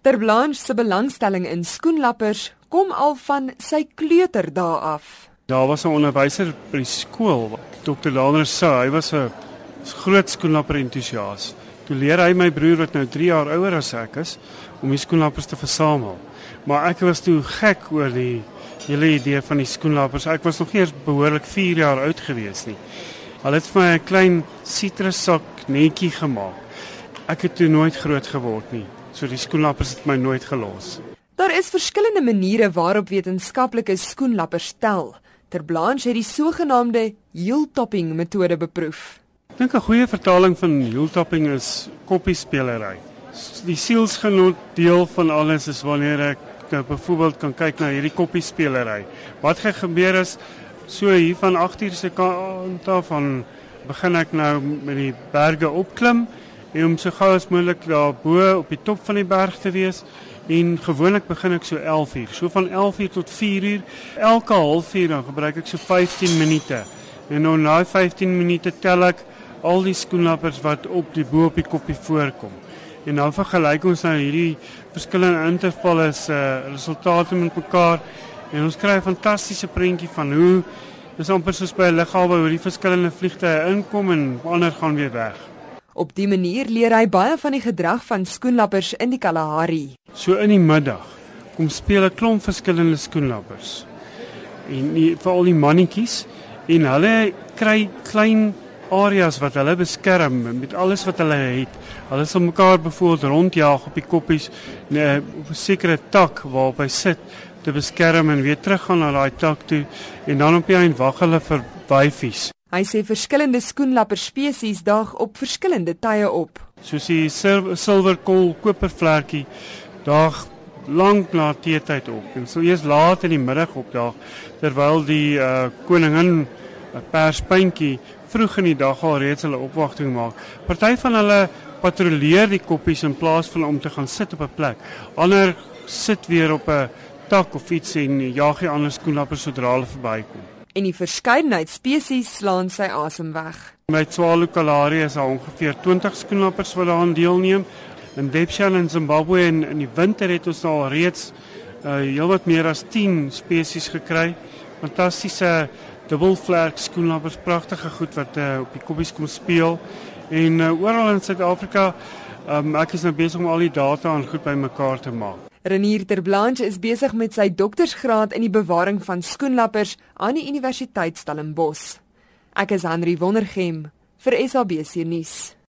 Ter Blanche se belangstelling in skoenlappers kom al van sy kleuterdae af. Daar was 'n onderwyser by die skool, Dr. Daner Sa, hy was 'n groot skoenlapper entoesias. Toe leer hy my broer wat nou 3 jaar ouer as ek is om die skoenlappers te versamel. Maar ek was toe gek oor die hele idee van die skoenlappers. Ek was nog nie eens behoorlik 4 jaar oud gewees nie. Hulle het vir my 'n klein sitrussak netjie gemaak. Ek het toe nooit groot geword nie. So die skoenlappers het my nooit gelos. Daar is verskillende maniere waarop wetenskaplikes skoenlappers tel. Ter Blanche het die sogenaamde heel-topping metode beproef. Ek dink 'n goeie vertaling van heel-topping is koppiespelery. Die sielsgenot deel van alles is wanneer ek nou byvoorbeeld kan kyk na hierdie koppiespelery. Wat gaan gebeur is so hier van 8 uur se kant af van begin ek nou met die berge opklim en om so gou as moontlik daar bo op die top van die berg te wees. En gewoonlik begin ek so 11 uur. So van 11 uur tot 4 uur. Elke halfuur dan gebruik ek so 15 minute. En nou na 15 minute tel ek al die skoenlappers wat op die bo op die koppie voorkom. En dan vergelyk ons nou hierdie verskillende intervalle se uh, resultate met mekaar en ons kry 'n fantastiese prentjie van hoe dis amper soos by 'n lughawe hoe die verskillende vliegtye inkom en ander gaan weer weg. Op dië manier leer hy baie van die gedrag van skoenlappers in die Kalahari. So in die middag kom speel 'n klomp verskillende skoenlappers. En die, veral die mannetjies en hulle kry klein areas wat hulle beskerm met alles wat hulle het. Hulle sal mekaar byvoorbeeld rondjaag op die koppies nee, op 'n sekere tak waarop hy sit te beskerm en weer teruggaan na daai tak toe en dan op die eind wag hulle vir wyfies. Hy sê verskillende skoenlapper spesies daag op verskillende tye op. Soos die silwerkol kopervlekkie daag lank na teetyd op en sou eers laat in die middag opdaag terwyl die uh, koningin uh, perspyntjie vroeg in die dag al reeds hulle opwagting maak. Party van hulle patrolleer die koppies in plaas van om te gaan sit op 'n plek. Ander sit weer op 'n tak of iets en jag die ander skoenlappers sodra hulle verbykom en die verskeidenheid spesies slaan sy asem weg. Met Swalo Kalahari is daar ongeveer 20 skoenlappers wat daaraan deelneem. In Debshan in Zimbabwe en in die winter het ons al reeds uh heelwat meer as 10 spesies gekry. Fantastiese dubbelvlerk skoenlappers, pragtige goed wat uh op die koppies kom speel. En uh, oral in Suid-Afrika, um, ek is nou besig om al die data aan goed bymekaar te maak. Renier Ter Blanche is besig met sy doktorsgraad in die bewaring van skoenlappers aan die Universiteit Stellenbosch. Ek is Henri Wondergem vir SABC nuus.